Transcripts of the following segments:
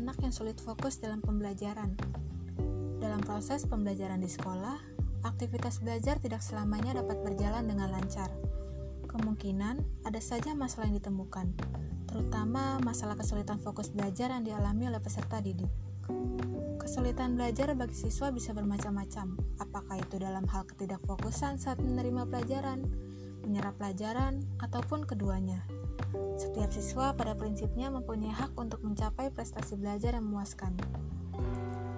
anak yang sulit fokus dalam pembelajaran. Dalam proses pembelajaran di sekolah, aktivitas belajar tidak selamanya dapat berjalan dengan lancar. Kemungkinan ada saja masalah yang ditemukan, terutama masalah kesulitan fokus belajar yang dialami oleh peserta didik. Kesulitan belajar bagi siswa bisa bermacam-macam, apakah itu dalam hal ketidakfokusan saat menerima pelajaran, menyerap pelajaran, ataupun keduanya. Setiap siswa pada prinsipnya mempunyai hak untuk mencapai prestasi belajar yang memuaskan.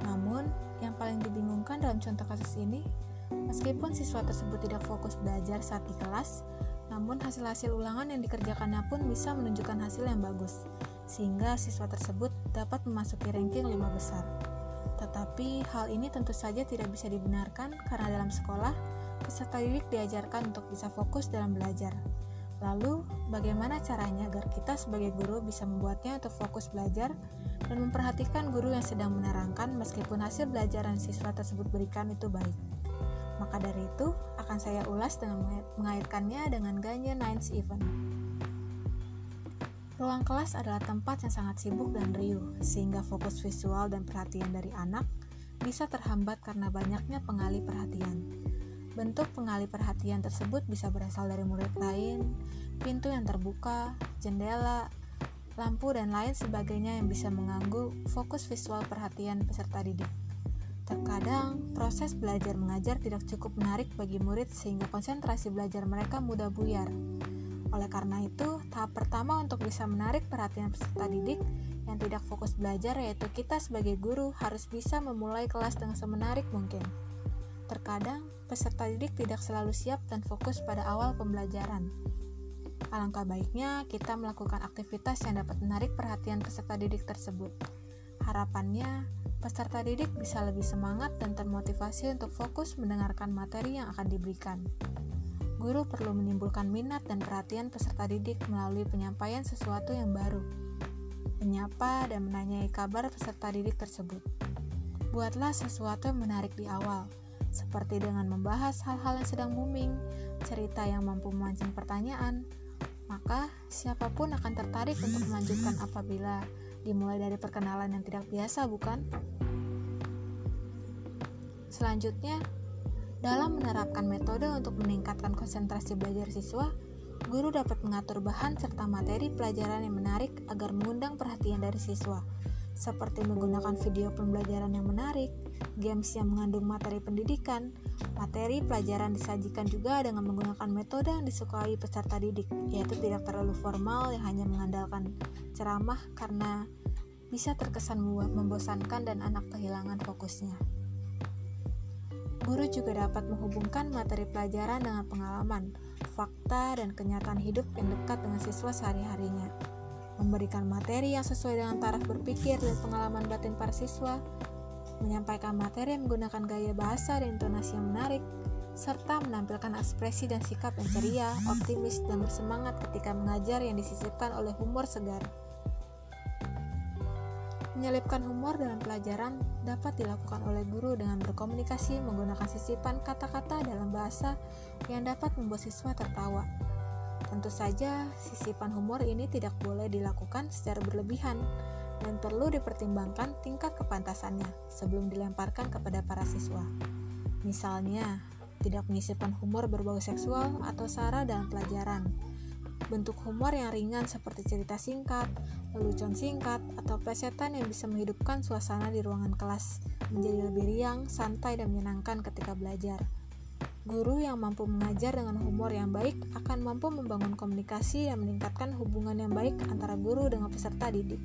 Namun, yang paling dibingungkan dalam contoh kasus ini, meskipun siswa tersebut tidak fokus belajar saat di kelas, namun hasil-hasil ulangan yang dikerjakannya pun bisa menunjukkan hasil yang bagus, sehingga siswa tersebut dapat memasuki ranking lima besar. Tetapi hal ini tentu saja tidak bisa dibenarkan karena dalam sekolah, peserta didik diajarkan untuk bisa fokus dalam belajar. Lalu, bagaimana caranya agar kita sebagai guru bisa membuatnya untuk fokus belajar dan memperhatikan guru yang sedang menerangkan meskipun hasil belajaran siswa tersebut berikan itu baik? Maka dari itu, akan saya ulas dengan mengaitkannya dengan Ganyer Nines Event. Ruang kelas adalah tempat yang sangat sibuk dan riuh, sehingga fokus visual dan perhatian dari anak bisa terhambat karena banyaknya pengalih perhatian. Bentuk pengalih perhatian tersebut bisa berasal dari murid lain, pintu yang terbuka, jendela, lampu, dan lain sebagainya yang bisa mengganggu fokus visual perhatian peserta didik. Terkadang, proses belajar mengajar tidak cukup menarik bagi murid sehingga konsentrasi belajar mereka mudah buyar. Oleh karena itu, tahap pertama untuk bisa menarik perhatian peserta didik yang tidak fokus belajar yaitu kita sebagai guru harus bisa memulai kelas dengan semenarik mungkin. Terkadang, peserta didik tidak selalu siap dan fokus pada awal pembelajaran. Alangkah baiknya kita melakukan aktivitas yang dapat menarik perhatian peserta didik tersebut. Harapannya, peserta didik bisa lebih semangat dan termotivasi untuk fokus mendengarkan materi yang akan diberikan. Guru perlu menimbulkan minat dan perhatian peserta didik melalui penyampaian sesuatu yang baru, menyapa dan menanyai kabar peserta didik tersebut. Buatlah sesuatu yang menarik di awal, seperti dengan membahas hal-hal yang sedang booming, cerita yang mampu memancing pertanyaan, maka siapa pun akan tertarik untuk melanjutkan apabila dimulai dari perkenalan yang tidak biasa, bukan? Selanjutnya, dalam menerapkan metode untuk meningkatkan konsentrasi belajar siswa, guru dapat mengatur bahan serta materi pelajaran yang menarik agar mengundang perhatian dari siswa seperti menggunakan video pembelajaran yang menarik, games yang mengandung materi pendidikan, materi pelajaran disajikan juga dengan menggunakan metode yang disukai peserta didik, yaitu tidak terlalu formal yang hanya mengandalkan ceramah karena bisa terkesan membosankan dan anak kehilangan fokusnya. Guru juga dapat menghubungkan materi pelajaran dengan pengalaman, fakta, dan kenyataan hidup yang dekat dengan siswa sehari-harinya memberikan materi yang sesuai dengan taraf berpikir dan pengalaman batin para siswa, menyampaikan materi yang menggunakan gaya bahasa dan intonasi yang menarik, serta menampilkan ekspresi dan sikap yang ceria, optimis, dan bersemangat ketika mengajar yang disisipkan oleh humor segar. Menyelipkan humor dalam pelajaran dapat dilakukan oleh guru dengan berkomunikasi menggunakan sisipan kata-kata dalam bahasa yang dapat membuat siswa tertawa. Tentu saja, sisipan humor ini tidak boleh dilakukan secara berlebihan dan perlu dipertimbangkan tingkat kepantasannya sebelum dilemparkan kepada para siswa. Misalnya, tidak menyisipkan humor berbau seksual atau sara dalam pelajaran. Bentuk humor yang ringan seperti cerita singkat, lelucon singkat, atau plesetan yang bisa menghidupkan suasana di ruangan kelas menjadi lebih riang, santai, dan menyenangkan ketika belajar. Guru yang mampu mengajar dengan humor yang baik akan mampu membangun komunikasi dan meningkatkan hubungan yang baik antara guru dengan peserta didik.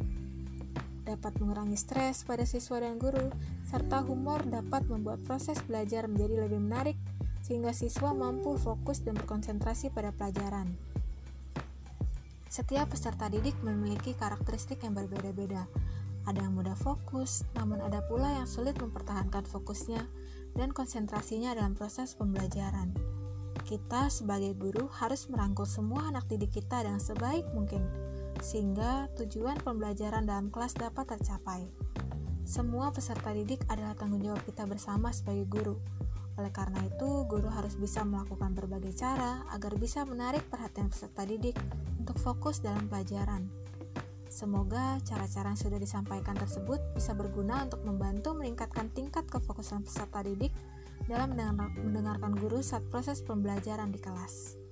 Dapat mengurangi stres pada siswa dan guru, serta humor dapat membuat proses belajar menjadi lebih menarik sehingga siswa mampu fokus dan berkonsentrasi pada pelajaran. Setiap peserta didik memiliki karakteristik yang berbeda-beda. Ada yang mudah fokus, namun ada pula yang sulit mempertahankan fokusnya dan konsentrasinya dalam proses pembelajaran. Kita sebagai guru harus merangkul semua anak didik kita dengan sebaik mungkin, sehingga tujuan pembelajaran dalam kelas dapat tercapai. Semua peserta didik adalah tanggung jawab kita bersama sebagai guru. Oleh karena itu, guru harus bisa melakukan berbagai cara agar bisa menarik perhatian peserta didik untuk fokus dalam pelajaran. Semoga cara-cara yang sudah disampaikan tersebut bisa berguna untuk membantu meningkatkan tingkat kefokusan peserta didik dalam mendengarkan guru saat proses pembelajaran di kelas.